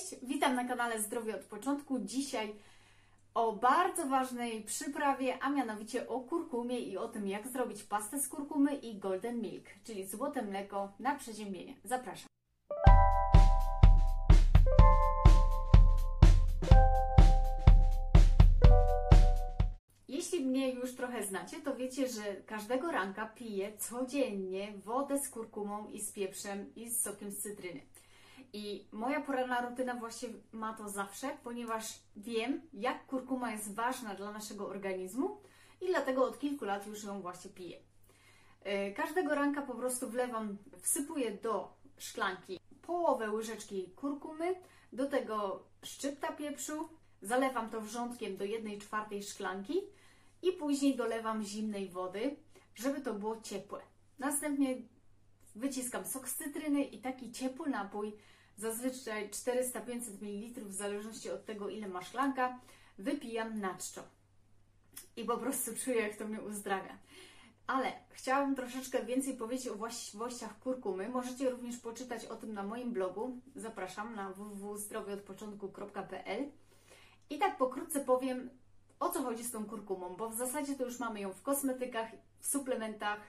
Cześć, witam na kanale Zdrowie od początku. Dzisiaj o bardzo ważnej przyprawie, a mianowicie o kurkumie i o tym, jak zrobić pastę z kurkumy i golden milk, czyli złote mleko na przeziębienie. Zapraszam. Jeśli mnie już trochę znacie, to wiecie, że każdego ranka piję codziennie wodę z kurkumą i z pieprzem i z sokiem z cytryny. I moja poranna rutyna właśnie ma to zawsze, ponieważ wiem, jak kurkuma jest ważna dla naszego organizmu i dlatego od kilku lat już ją właśnie piję. E, każdego ranka po prostu wlewam, wsypuję do szklanki połowę łyżeczki kurkumy, do tego szczypta pieprzu, zalewam to wrzątkiem do 1 czwartej szklanki i później dolewam zimnej wody, żeby to było ciepłe. Następnie wyciskam sok z cytryny i taki ciepły napój zazwyczaj 400-500 ml, w zależności od tego, ile ma szklanka, wypijam na czczo. I po prostu czuję, jak to mnie uzdrawia. Ale chciałabym troszeczkę więcej powiedzieć o właściwościach kurkumy. Możecie również poczytać o tym na moim blogu. Zapraszam na www.zdrowieodpoczątku.pl I tak pokrótce powiem, o co chodzi z tą kurkumą, bo w zasadzie to już mamy ją w kosmetykach, w suplementach,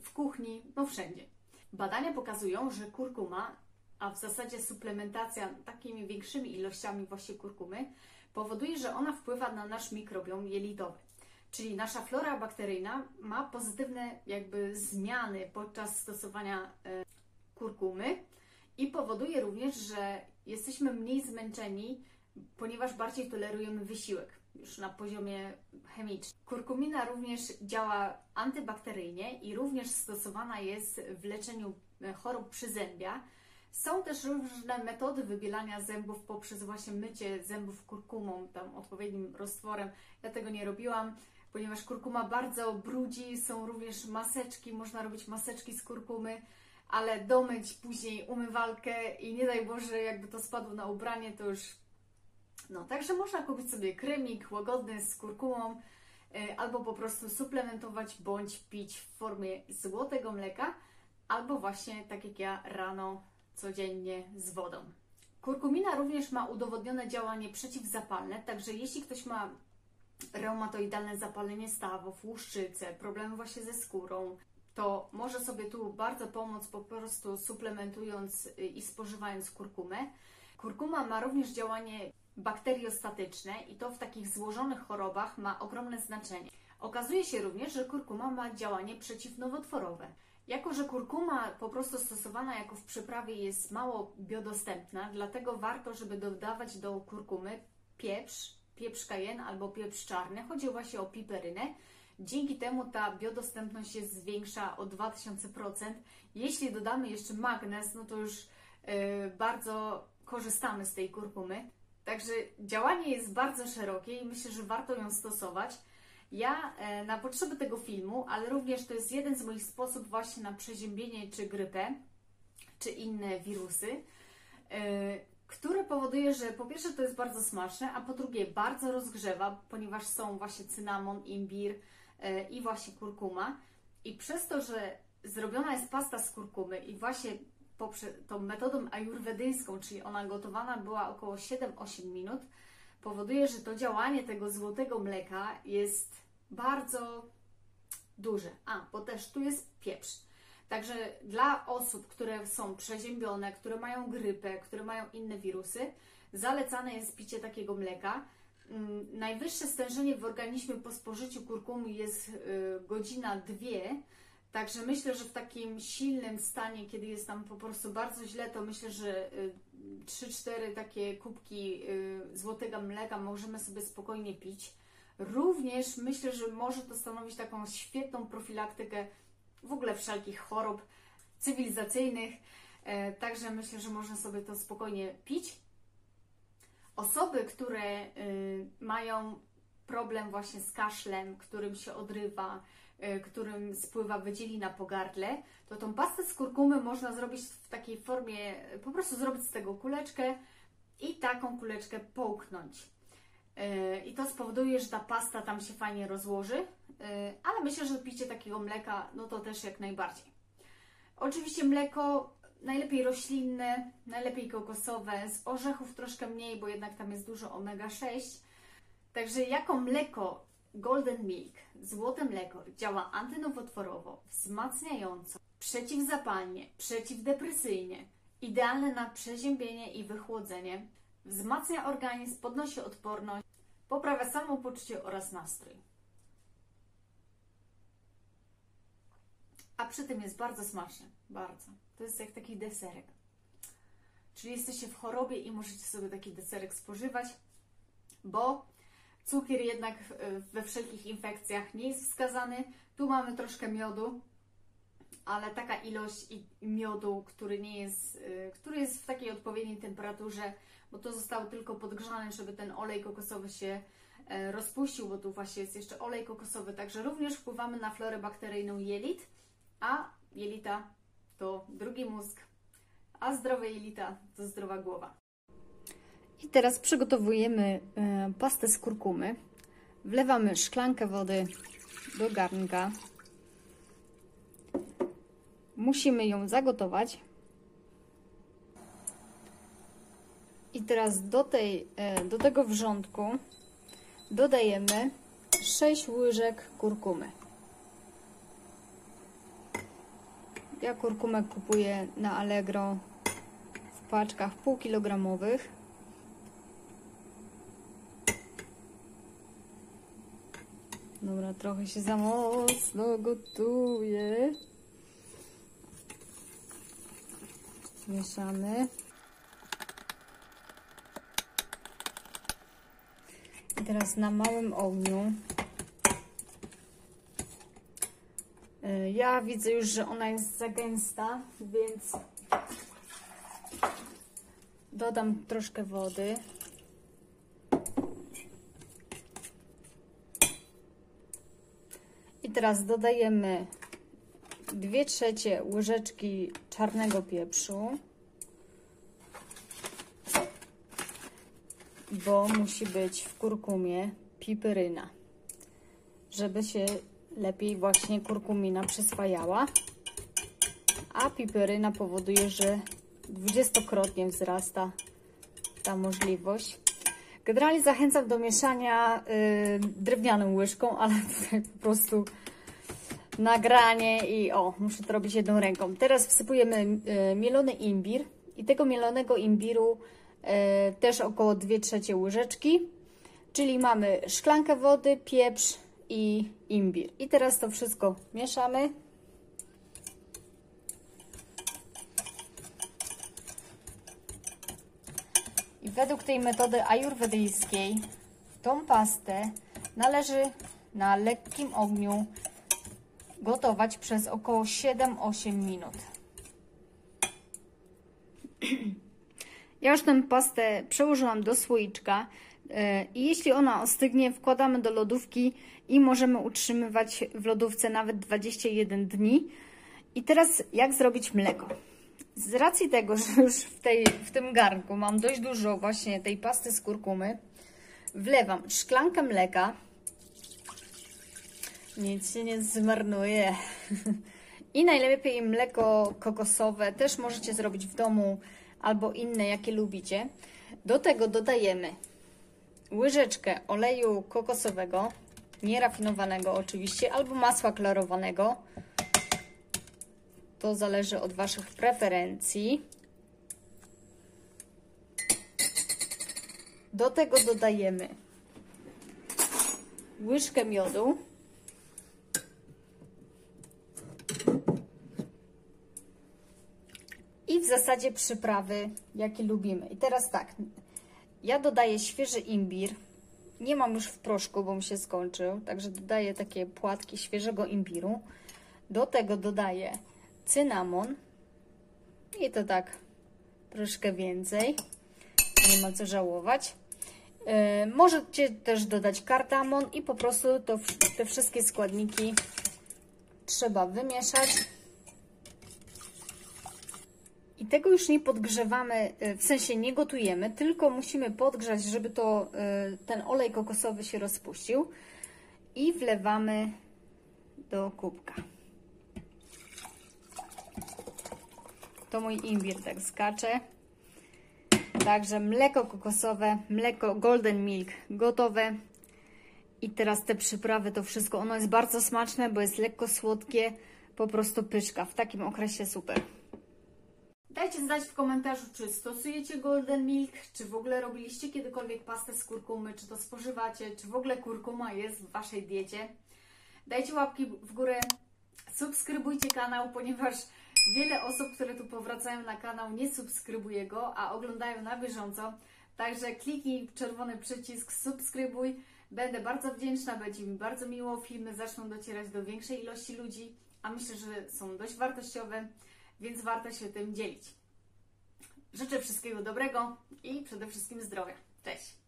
w kuchni, no wszędzie. Badania pokazują, że kurkuma a w zasadzie suplementacja takimi większymi ilościami właśnie kurkumy powoduje, że ona wpływa na nasz mikrobiom jelitowy. Czyli nasza flora bakteryjna ma pozytywne jakby zmiany podczas stosowania e, kurkumy i powoduje również, że jesteśmy mniej zmęczeni, ponieważ bardziej tolerujemy wysiłek już na poziomie chemicznym. Kurkumina również działa antybakteryjnie i również stosowana jest w leczeniu e, chorób przyzębia, są też różne metody wybielania zębów poprzez właśnie mycie zębów kurkumą, tam odpowiednim roztworem. Ja tego nie robiłam, ponieważ kurkuma bardzo brudzi. Są również maseczki, można robić maseczki z kurkumy, ale domyć później umywalkę i nie daj Boże, jakby to spadło na ubranie, to już. No, także można kupić sobie kremik łagodny z kurkumą y, albo po prostu suplementować bądź pić w formie złotego mleka, albo właśnie tak jak ja rano codziennie z wodą. Kurkumina również ma udowodnione działanie przeciwzapalne, także jeśli ktoś ma reumatoidalne zapalenie stawów, łuszczycę, problemy właśnie ze skórą, to może sobie tu bardzo pomóc po prostu suplementując i spożywając kurkumę. Kurkuma ma również działanie bakteriostatyczne i to w takich złożonych chorobach ma ogromne znaczenie. Okazuje się również, że kurkuma ma działanie przeciwnowotworowe. Jako, że kurkuma po prostu stosowana jako w przyprawie jest mało biodostępna, dlatego warto, żeby dodawać do kurkumy pieprz, pieprz kajen albo pieprz czarny. Chodzi właśnie o piperynę. Dzięki temu ta biodostępność jest większa o 2000%. Jeśli dodamy jeszcze magnez, no to już yy, bardzo korzystamy z tej kurkumy. Także działanie jest bardzo szerokie i myślę, że warto ją stosować. Ja e, na potrzeby tego filmu, ale również to jest jeden z moich sposobów właśnie na przeziębienie czy grypę, czy inne wirusy, e, które powoduje, że po pierwsze to jest bardzo smaczne, a po drugie bardzo rozgrzewa, ponieważ są właśnie cynamon, imbir e, i właśnie kurkuma. I przez to, że zrobiona jest pasta z kurkumy i właśnie poprzez tą metodą ajurwedyjską, czyli ona gotowana była około 7-8 minut, powoduje, że to działanie tego złotego mleka jest bardzo duże. A, bo też tu jest pieprz. Także dla osób, które są przeziębione, które mają grypę, które mają inne wirusy, zalecane jest picie takiego mleka. Mm, najwyższe stężenie w organizmie po spożyciu kurkumy jest y, godzina, dwie. Także myślę, że w takim silnym stanie, kiedy jest tam po prostu bardzo źle, to myślę, że 3-4 y, takie kubki y, złotego mleka możemy sobie spokojnie pić. Również myślę, że może to stanowić taką świetną profilaktykę w ogóle wszelkich chorób cywilizacyjnych. E, także myślę, że można sobie to spokojnie pić. Osoby, które y, mają problem właśnie z kaszlem, którym się odrywa, którym spływa wydzielina po gardle, to tą pastę z kurkumy można zrobić w takiej formie, po prostu zrobić z tego kuleczkę i taką kuleczkę połknąć. E, I to spowoduje, że ta pasta tam się fajnie rozłoży, e, ale myślę, że picie takiego mleka, no to też jak najbardziej. Oczywiście mleko najlepiej roślinne, najlepiej kokosowe, z orzechów troszkę mniej, bo jednak tam jest dużo omega-6. Także jako mleko Golden Milk, złote mleko, działa antynowotworowo, wzmacniająco, przeciwzapalnie, przeciwdepresyjnie, idealne na przeziębienie i wychłodzenie, wzmacnia organizm, podnosi odporność, poprawia samopoczucie oraz nastrój. A przy tym jest bardzo smaczny, bardzo. To jest jak taki deserek. Czyli jesteście w chorobie i możecie sobie taki deserek spożywać, bo cukier jednak we wszelkich infekcjach nie jest wskazany. Tu mamy troszkę miodu, ale taka ilość miodu, który nie jest, y, który jest w takiej odpowiedniej temperaturze, bo to zostało tylko podgrzane, żeby ten olej kokosowy się e, rozpuścił, bo tu właśnie jest jeszcze olej kokosowy, także również wpływamy na florę bakteryjną jelit, a jelita to drugi mózg, a zdrowe jelita to zdrowa głowa. I teraz przygotowujemy e, pastę z kurkumy. Wlewamy szklankę wody do garnka. Musimy ją zagotować. I teraz do, tej, e, do tego wrzątku dodajemy 6 łyżek kurkumy. Ja kurkumę kupuję na Allegro w paczkach półkilogramowych. Dobra, trochę się za mocno gotuje. Mieszamy. I teraz na małym ogniu. E, ja widzę już, że ona jest za gęsta, więc dodam troszkę wody. Teraz dodajemy 2 trzecie łyżeczki czarnego pieprzu, bo musi być w kurkumie piperyna, żeby się lepiej właśnie kurkumina przyswajała, a piperyna powoduje, że dwudziestokrotnie wzrasta ta możliwość. Generalnie zachęcam do mieszania y, drewnianą łyżką, ale tutaj po prostu nagranie i o, muszę to robić jedną ręką. Teraz wsypujemy y, mielony imbir i tego mielonego imbiru y, też około 2 trzecie łyżeczki, czyli mamy szklankę wody, pieprz i imbir. I teraz to wszystko mieszamy. I według tej metody ajurwedyjskiej tą pastę należy na lekkim ogniu gotować przez około 7-8 minut. Ja już tę pastę przełożyłam do słoiczka e, i jeśli ona ostygnie, wkładamy do lodówki i możemy utrzymywać w lodówce nawet 21 dni. I teraz jak zrobić mleko? Z racji tego, że już w, tej, w tym garnku mam dość dużo właśnie tej pasty z kurkumy, wlewam szklankę mleka, nic się nie zmarnuje. I najlepiej mleko kokosowe też możecie zrobić w domu albo inne, jakie lubicie. Do tego dodajemy łyżeczkę oleju kokosowego, nierafinowanego oczywiście, albo masła klarowanego. To zależy od Waszych preferencji. Do tego dodajemy łyżkę miodu. W zasadzie przyprawy, jakie lubimy. I teraz tak, ja dodaję świeży imbir. Nie mam już w proszku, bo mi się skończył, także dodaję takie płatki świeżego imbiru. Do tego dodaję cynamon i to tak troszkę więcej. Nie ma co żałować. Yy, możecie też dodać kardamon i po prostu to, te wszystkie składniki trzeba wymieszać. I tego już nie podgrzewamy, y, w sensie nie gotujemy, tylko musimy podgrzać, żeby to, y, ten olej kokosowy się rozpuścił. I wlewamy do kubka. To mój imbir tak skacze. Także mleko kokosowe, mleko golden milk gotowe. I teraz te przyprawy, to wszystko, ono jest bardzo smaczne, bo jest lekko słodkie, po prostu pyszka. W takim okresie super. Dajcie znać w komentarzu, czy stosujecie golden milk, czy w ogóle robiliście kiedykolwiek pastę z kurkumy, czy to spożywacie, czy w ogóle kurkuma jest w Waszej diecie. Dajcie łapki w górę, subskrybujcie kanał, ponieważ wiele osób, które tu powracają na kanał, nie subskrybuje go, a oglądają na bieżąco. Także kliknij czerwony przycisk subskrybuj. Będę bardzo wdzięczna, będzie mi bardzo miło. Filmy zaczną docierać do większej ilości ludzi, a myślę, że są dość wartościowe, więc warto się tym dzielić. Życzę wszystkiego dobrego i przede wszystkim zdrowia. Cześć!